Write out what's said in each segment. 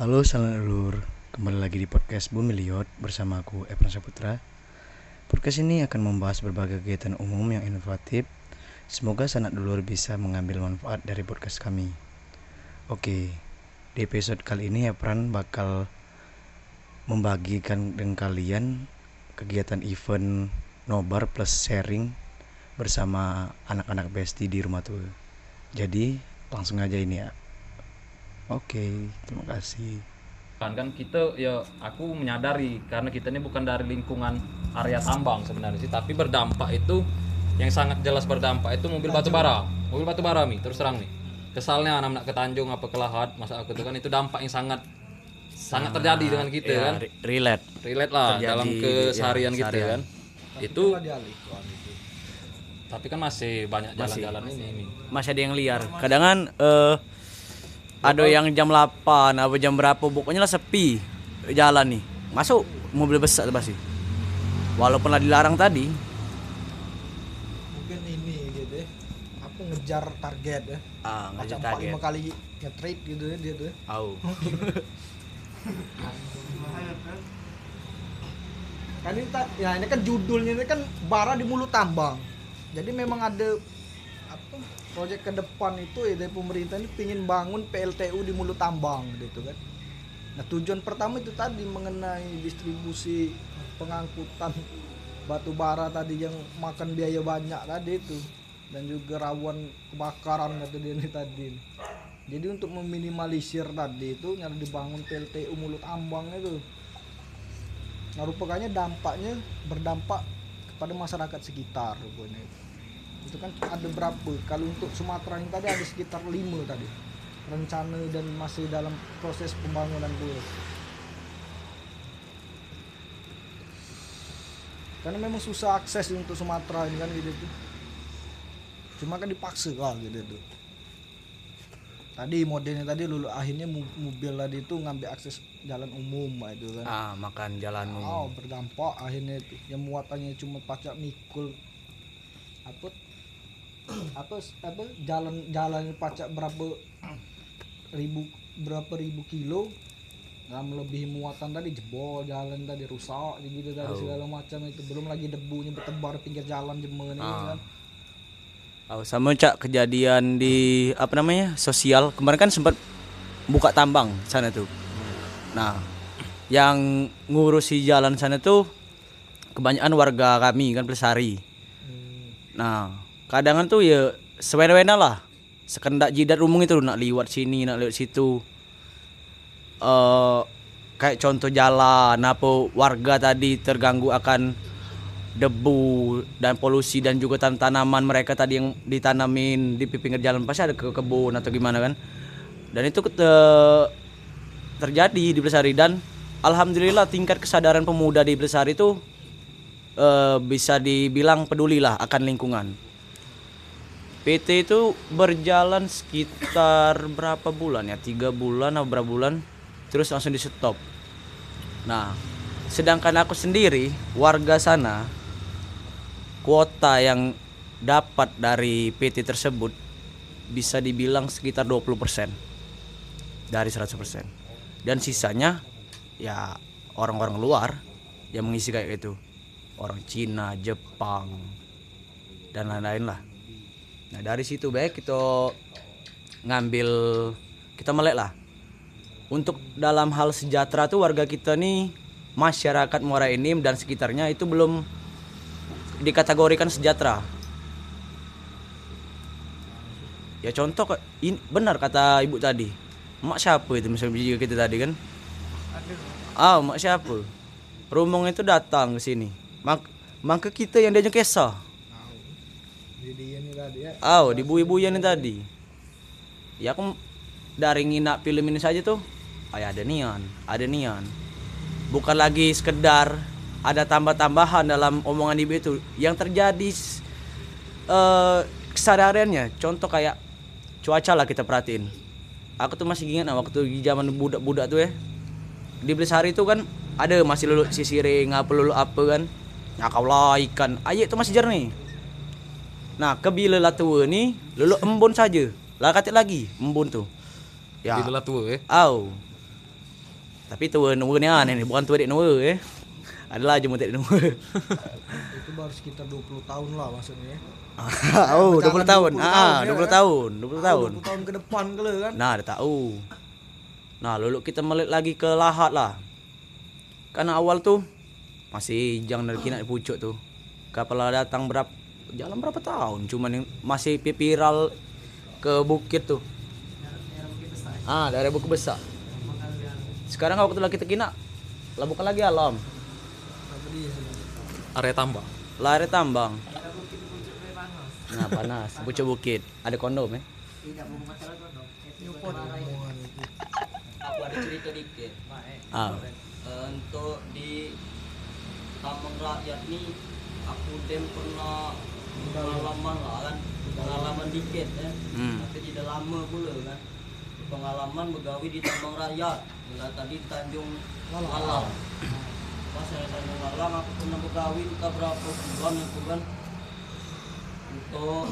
Halo salam lur, kembali lagi di podcast Bumi Liot bersama aku Evan Saputra. Podcast ini akan membahas berbagai kegiatan umum yang inovatif. Semoga sanak dulur bisa mengambil manfaat dari podcast kami. Oke, di episode kali ini Evan bakal membagikan dengan kalian kegiatan event nobar plus sharing bersama anak-anak besti di rumah tuh. Jadi langsung aja ini ya. Oke, terima kasih. kan kan kita ya aku menyadari karena kita ini bukan dari lingkungan area tambang sebenarnya sih tapi berdampak itu yang sangat jelas berdampak itu mobil batu bara. Mobil batu bara mi terus terang nih kesalnya anak-anak ke Tanjung apa ke Lahat masa aku itu kan itu dampak yang sangat sangat terjadi dengan kita Ya, kan. re- relate. relate lah terjadi, dalam ya, keseharian kita seharian. kan. Itu tapi kan masih banyak jalan-jalan ini masih ada yang liar. Kadang kan eh, ada yang jam 8 apa jam berapa pokoknya lah sepi jalan nih. Masuk mobil besar tuh pasti. Walaupun lah dilarang tadi. Mungkin ini gitu ya aku ngejar target ya? Ah macam empat lima kali nge-trade gitu ya dia tuh. Ya. Au. kan ini ta- ya ini kan judulnya ini kan bara di mulut tambang. Jadi memang ada apa proyek ke depan itu ya dari pemerintah ini pingin bangun PLTU di mulut tambang gitu kan nah tujuan pertama itu tadi mengenai distribusi pengangkutan batu bara tadi yang makan biaya banyak tadi itu dan juga rawan kebakaran kata dia ini tadi jadi untuk meminimalisir tadi itu yang dibangun PLTU mulut ambang itu Nah rupanya dampaknya berdampak kepada masyarakat sekitar rupanya. Itu kan ada berapa? Kalau untuk Sumatera ini tadi ada sekitar lima tadi rencana dan masih dalam proses pembangunan dulu. Karena memang susah akses untuk Sumatera ini kan gitu tuh. Cuma kan dipaksa lah gitu tuh. Tadi modelnya tadi lulu akhirnya mo- mobil tadi itu ngambil akses jalan umum itu kan ah makan jalan oh umum berdampak akhirnya itu yang muatannya cuma pacak mikul apa apa apa jalan jalan pacak berapa ribu berapa ribu kilo? Nggak melebihi muatan tadi jebol jalan tadi rusak gitu tadi segala macam itu. Belum lagi debunya bertebar pinggir jalan jemen ini kan. Au, sama cak kejadian di apa namanya sosial. Kemarin kan sempat buka tambang sana tuh. Nah yang ngurusi jalan sana tuh kebanyakan warga kami kan pelesari nah kadang tuh ya sewena-wena lah. Sekendak jidat rumung itu nak liwat sini nak liwat situ. Eh kayak contoh jalan apa warga tadi terganggu akan debu dan polusi dan juga tan tanaman mereka tadi yang ditanamin di pinggir jalan. Pasti ada ke kebun atau gimana kan? Dan itu kete- terjadi di Belesari dan alhamdulillah tingkat kesadaran pemuda di Belesari itu eh, bisa dibilang peduli lah akan lingkungan PT itu berjalan sekitar berapa bulan ya? Tiga bulan atau berapa bulan terus langsung di stop nah sedangkan aku sendiri warga sana kuota yang dapat dari PT tersebut bisa dibilang sekitar 20% dari 100% dan sisanya ya orang-orang luar yang mengisi kayak gitu orang Cina Jepang dan lain-lain lah nah dari situ baik kita ngambil kita melek lah. Untuk dalam hal sejahtera tuh warga kita nih masyarakat Muara Enim dan sekitarnya itu belum dikategorikan sejahtera. Ya contoh ini benar kata ibu tadi. Mak siapa itu misalnya juga kita tadi kan? Ah mak siapa? Rumong itu datang ke sini. Mak maka kita yang diajak kesah jadi tadi ya Oh, di nih tadi. Ya aku dari nginak film ini saja tuh. Ya ada nian, ada nian. Bukan lagi sekedar ada tambah-tambahan dalam omongan ibu itu. Yang terjadi eh kesadarannya. Contoh kayak cuaca lah kita perhatiin. Aku tuh masih ingat nah, waktu di zaman budak-budak tuh ya. Di Belisari itu kan ada masih lulu sisiring apa lulu apa kan. Ya kaulah ikan. Ayo itu masih jernih. Nah, kebila lah tua ni, lulu embun saja. Lah katik lagi embun tu. Ya. Di lelah tua eh. Au. Tapi tua nua ni aneh ni, bukan tua dek nua eh. Adalah je dek nua. itu baru sekitar 20 tahun lah maksudnya ya. oh, 20 Jangan tahun. 20 Ah, tahun, ya 20 kan? tahun, 20 tahun. 20 tahun ke depan ke le kan Nah, dah tahu. Nah, lalu kita balik lagi ke Lahat lah. Karena awal tuh masih jangan dari kinak pucuk tuh. Kapal datang berapa jalan berapa tahun cuman yang masih viral ke bukit tuh. Ah, dari bukit besar. Sekarang waktu lah kita kina lah bukan lagi alam. apa dia sebenarnya? area tambang tambang. Nah, panas. Pucuk bukit. Ada kondom ya? Aku ada cerita dikit Ah. Untuk di Taman Rakyat nih aku dem pernah pengalaman lah kan? Pengalaman dikit ya. Hmm. tapi tidak lama pula kan? Pengalaman begawi di Taman Rakyat Bila tadi di Tanjung Lalang pas saya Tanjung Lalang aku pernah begawi entah berapa bulan itu kan? Untuk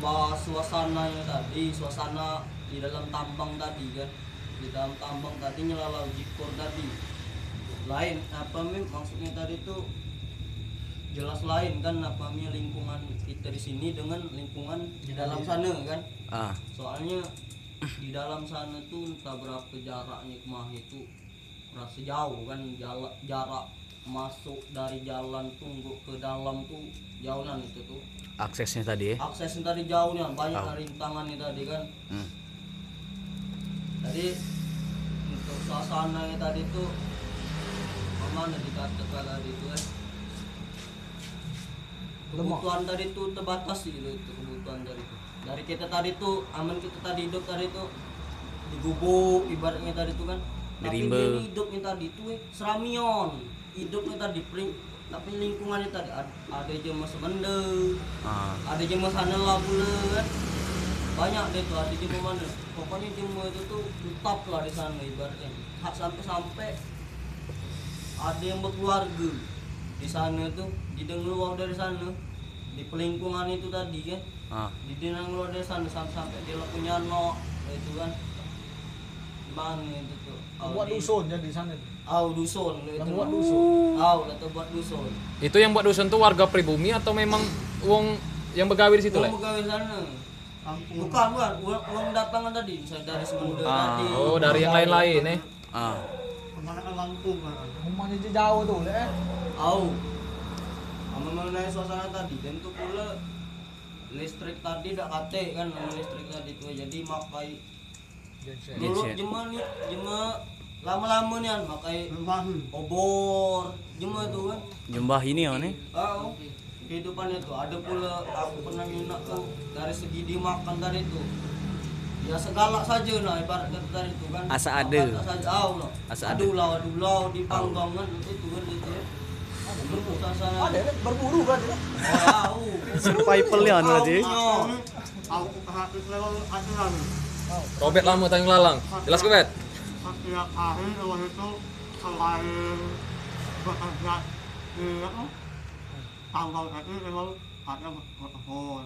bahas suasananya tadi suasana di dalam tambang tadi kan? Di dalam tambang tadi nyelalau jikor tadi. Lain apa mim? Maksudnya tadi tuh jelas lain kan apa mim lingkungan kita di sini dengan lingkungan di dalam sana kan Ah. soalnya di dalam sana tuh entah berapa jaraknya kemah itu rasa jauh kan jarak jarak masuk dari jalan tunggu ke dalam tuh jauhan itu tuh Aksesnya tadi ya. aksesnya tadi jauhnya banyak Tahu. rintangannya tadi kan Hmm. Tadi untuk suasananya tadi tuh mana dikatakan tadi itu eh kebutuhan tadi tuh terbatas sih gitu itu kebutuhan dari itu. Dari kita tadi tuh aman kita tadi hidup tadi tuh di gubuk ibaratnya tadi tuh kan. Tapi ini hidupnya tadi tuh eh, seramion. Hidupnya tadi pring tapi lingkungannya tadi ada, ada jema semende Ah. ada jema sana lah pula kan. Banyak deh tuh ada jema mana pokoknya jema itu tuh tetap lah di sana ibaratnya. Hak sampai sampai ada yang berkeluarga di sana tuh di keluar dari sana di pelingkungan itu tadi kan Ah. di dia keluar dari sana sampai sampai dia lah punya anak itu kan mana itu tuh buat di- dusun ya di sana Au dusun itu. Buat dusun. Au lah tuh buat dusun. itu yang buat dusun tuh warga pribumi atau memang wong yang begawi di situ Uang le pegawai sana. Bukan, bukan. Uang, uang datangan tadi, misalnya dari Semenda Ah. tadi. oh dari yang lain-lain eh Ah. rumahnya je jauh tuh le eh. Au. Sama mengenai suasana tadi, dan tuh pula listrik tadi dak kate kan listrik tadi tuh jadi makai dulu jema nih jema lama-lama nih kan makai obor jema tuh kan. Jembah ini ya nih. Oh, kehidupan itu. Ada pula aku pernah nginap tuh dari segi dimakan tadi itu ya segala saja nah ibarat kata tadi itu kan. Asa ada. saja. Oh, no. Asa ada. aduh lah di panggang kan itu kan itu ya ada berburu kan oh Survival ya anu tadi. Robert lama Tanjung Lalang. Jelas ke bet setiap hari waktu itu selain bekerja di apa? Tambang itu memang ada berkebun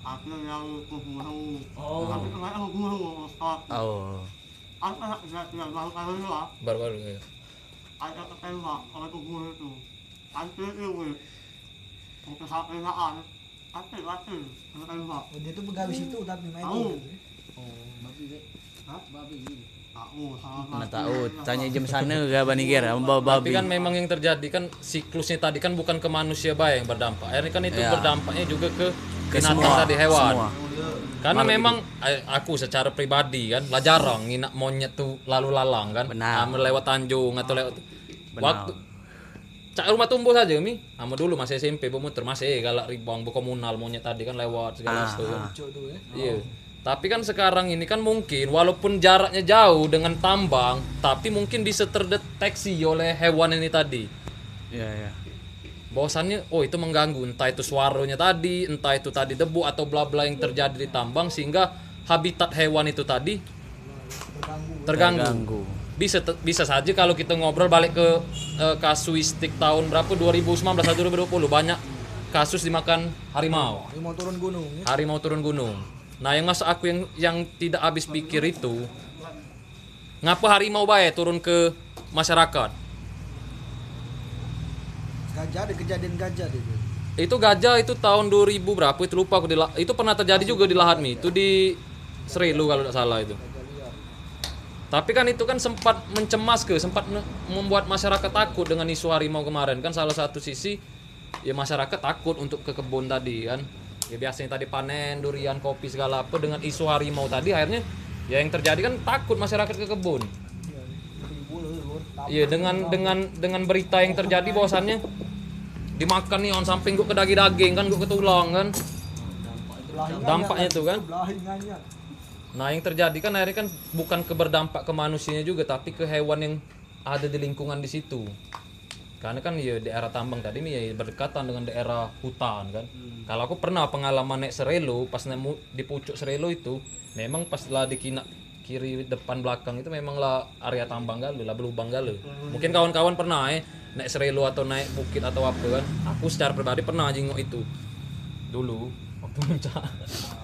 ada yang berburu Oh. tapi kemarin Oh. ada yang yang baru kali lah. Baru-baru ya. ada ketembak oleh berburu itu nanti itu untuk sampingan tapi mati ketembak oh, dia tuh pegawai situ tapi main Tahu. itu tahu salah Mana satu tahu? Yang tanya jam sana ke Bani Ger. Bawa babi. tapi kan memang yang terjadi kan siklusnya tadi kan bukan ke manusia baik yang berdampak. Akhirnya kan itu Ya. berdampaknya juga ke binatang tadi hewan. Semua. karena memang eh, aku secara pribadi kan lah jarang nginak monyet tuh lalu lalang kan. Benar. Ah, lewat Tanjung atau lewat Benar. waktu cak rumah tumbuh saja mi sama dulu masih SMP bermuter masih galak ribang berkomunal monyet tadi kan lewat segala Ah, situ. Cuk tuh ya Iya. Tapi kan sekarang ini kan mungkin walaupun jaraknya jauh dengan tambang, tapi mungkin bisa terdeteksi oleh hewan ini tadi. Iya, iya. Bahwasannya oh itu mengganggu entah itu suaranya tadi, entah itu tadi debu atau bla bla yang terjadi di tambang sehingga habitat hewan itu tadi terganggu. Terganggu. Bisa bisa saja kalau kita ngobrol balik ke eh, kasuistik tahun berapa? 2019 atau 2020 banyak kasus dimakan harimau. Dia mau turun gunung ya. Harimau turun gunung. Nah, yang masa aku yang yang tidak habis pikir itu, ngapa harimau bae turun ke masyarakat? Gajah ada kejadian gajah deh. Bro. itu gajah itu tahun 2000 berapa? Itu lupa aku di itu pernah terjadi juga di lahan mi. Itu di Serilu kalau tidak salah itu tapi kan itu kan sempat mencemas ke sempat membuat masyarakat takut dengan isu harimau kemarin. Kan salah satu sisi ya masyarakat takut untuk ke kebun tadi kan. Ya biasanya tadi panen durian kopi segala apa dengan isu harimau tadi akhirnya ya yang terjadi kan takut masyarakat ke kebun. Iya dengan dengan dengan berita yang terjadi bahwasannya dimakan nih on samping gua ke daging-daging kan gua ke tulang kan. Dampaknya tuh kan. Nah yang terjadi kan akhirnya kan bukan ke berdampak ke manusianya juga tapi ke hewan yang ada di lingkungan di situ. Karena kan ya daerah tambang tadi nih ya berdekatan dengan daerah hutan kan. Kalau aku pernah pengalaman naik serelo pas nemu di pucuk serelo itu memang pas lah di kina kiri depan belakang itu memang lah area tambang galuh lah belubang galuh. Mungkin kawan-kawan pernah eh naik serelo atau naik bukit atau apa kan. Aku secara pribadi pernah jenguk itu. Dulu waktu puncak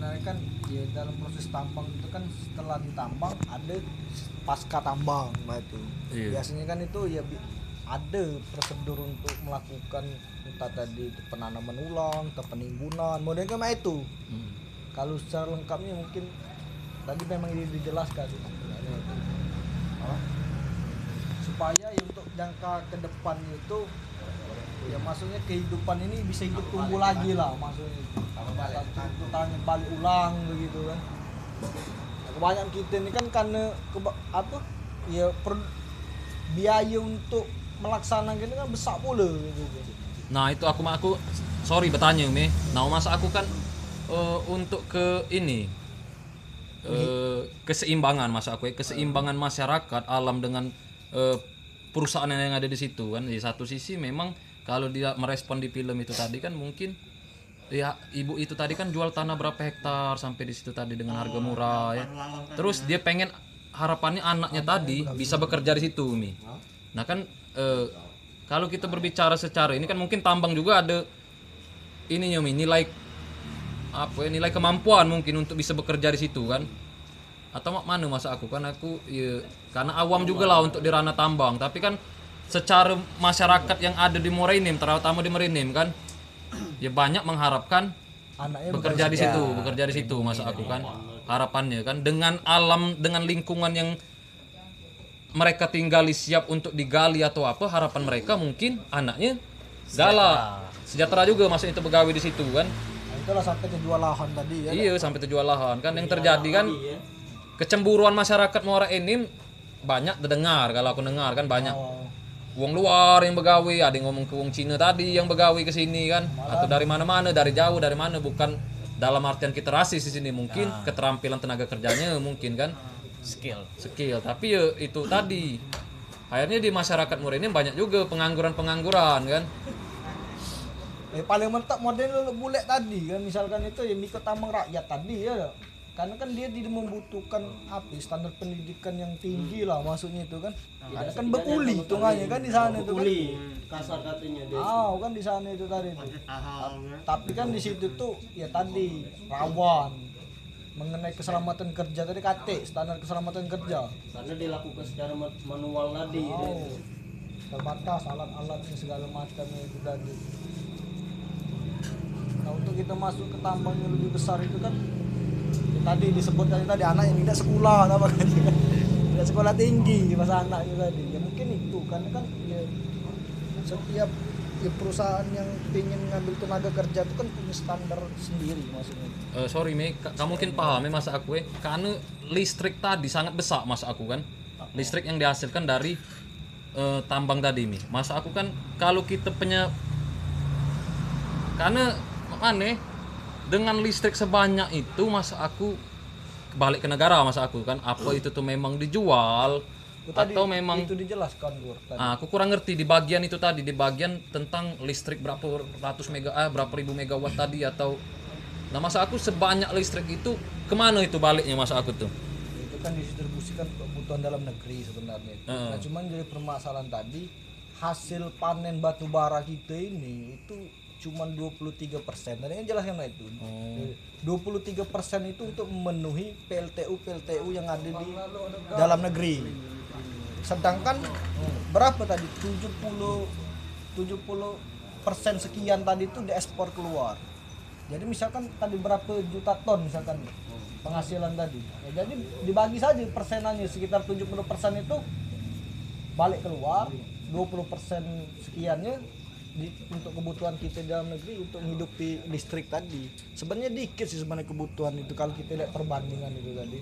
Nah, sebenarnya kan ya dalam proses tambang itu kan setelah ditambang ada pasca tambang nah itu Iya. biasanya kan itu ya ada prosedur untuk melakukan entah tadi itu penanaman ulang atau penimbunan model kan itu Hmm. kalau secara lengkapnya mungkin tadi memang ini dijelaskan. Apa? supaya ya untuk jangka ke depan itu ya maksudnya kehidupan ini bisa hidup tumbuh lagi lah maksudnya. Satu tanya balik ulang begitu kan. Nah, kebanyakan kita ini kan karena keba- apa? Ya per- biaya untuk melaksanakan ini kan besar pula gitu. Nah itu aku aku sorry bertanya Mi. Nah mas aku kan eh, untuk ke ini? eh, keseimbangan mas aku ya. Keseimbangan masyarakat alam dengan eh, perusahaan yang ada di situ kan. Di satu sisi memang kalau dia merespon di film itu tadi kan mungkin ya ibu itu tadi kan jual tanah berapa hektar sampai di situ tadi dengan harga murah ya. Terus dia pengen harapannya anaknya tadi bisa bekerja di situ mi. Nah kan eh, kalau kita berbicara secara ini kan mungkin tambang juga ada ini mi nilai apa ya nilai kemampuan mungkin untuk bisa bekerja di situ kan. Atau mak mana masa aku? Kan aku ya karena awam juga lah untuk di ranah tambang. Tapi kan secara masyarakat yang ada di Morenim terutama di Merenim kan? Ya banyak mengharapkan anaknya bekerja di situ bekerja di situ masa aku kan? Harapannya kan? Dengan alam dengan lingkungan yang mereka tinggali siap untuk digali atau apa harapan mereka mungkin anaknya gala sejahtera. Juga maksudnya itu pegawai di situ kan? Nah, itulah sampai kejual lahan tadi ya. Iya sampai terjual lahan kan? Yang terjadi kan? kecemburuan masyarakat Muara Enim banyak terdengar kalau aku dengar kan? Banyak. Oh, uang luar yang begawe ada yang ngomong ke uang Cina tadi yang begawe ke sini kan? Atau dari mana-mana dari jauh dari mana bukan dalam artian kita rasis di sini. Mungkin keterampilan tenaga kerjanya mungkin kan? Skill. Skill. Tapi ya itu tadi. Akhirnya di masyarakat Muara ini banyak juga pengangguran-pengangguran kan? Eh, paling mentok model bule tadi kan? Misalkan itu ya ikut tambang rakyat tadi ya karena kan dia tidak membutuhkan apa ya, standar pendidikan yang tinggi lah maksudnya itu kan ada kan bekuli hitungannya kan di sana itu kan Kuli kasar katanya dia. Ah, kan di sana itu tadi tuh. Tapi kan di situ tuh ya tadi rawan mengenai keselamatan kerja tadi KT standar keselamatan kerja. Karena dilakukan secara ma- manual tadi. Oh, terbatas alat-alatnya segala macamnya itu tadi. Nah untuk kita masuk ke tambang yang lebih besar itu kan ya tadi disebutkan tadi anak yang tidak sekolah apa kan? Tidak sekolah tinggi pas anaknya tadi. Ya mungkin itu karena kan ya, setiap ya, perusahaan yang ingin ngambil tenaga kerja itu kan punya standar sendiri maksudnya. Eh, sorry Me, ka- kamu mungkin paham ya masa aku ya. Karena listrik tadi sangat besar masa aku kan. Listrik yang dihasilkan dari eh, tambang tadi Mi. Masa aku kan kalau kita punya karena mana dengan listrik sebanyak itu masa aku balik ke negara masa aku kan apa itu tuh memang dijual tadi atau memang itu dijelaskan Gur tadi. Ah, aku kurang ngerti di bagian itu tadi di bagian tentang listrik berapa ratus mega ah, berapa ribu megawatt tadi atau nah masa aku sebanyak listrik itu ke mana itu baliknya masa aku tuh itu kan didistribusikan ke kebutuhan dalam negeri sebenarnya itu. Heeh. Nah, cuman jadi permasalahan tadi hasil panen batu bara kita ini itu cuman 23 persen. Tadi kan jelaskan lah itu. 23 persen itu untuk memenuhi PLTU PLTU yang ada di dalam negeri. Sedangkan berapa tadi? 70 70 persen sekian tadi itu diekspor keluar. Jadi misalkan tadi berapa juta ton misalkan penghasilan tadi. Ya, jadi dibagi saja persenannya sekitar 70 persen itu balik keluar 20% sekiannya di, untuk kebutuhan kita dalam negeri untuk menghidupi listrik tadi. Sebenarnya dikit sih sebenarnya kebutuhan itu kalau kita lihat perbandingan itu tadi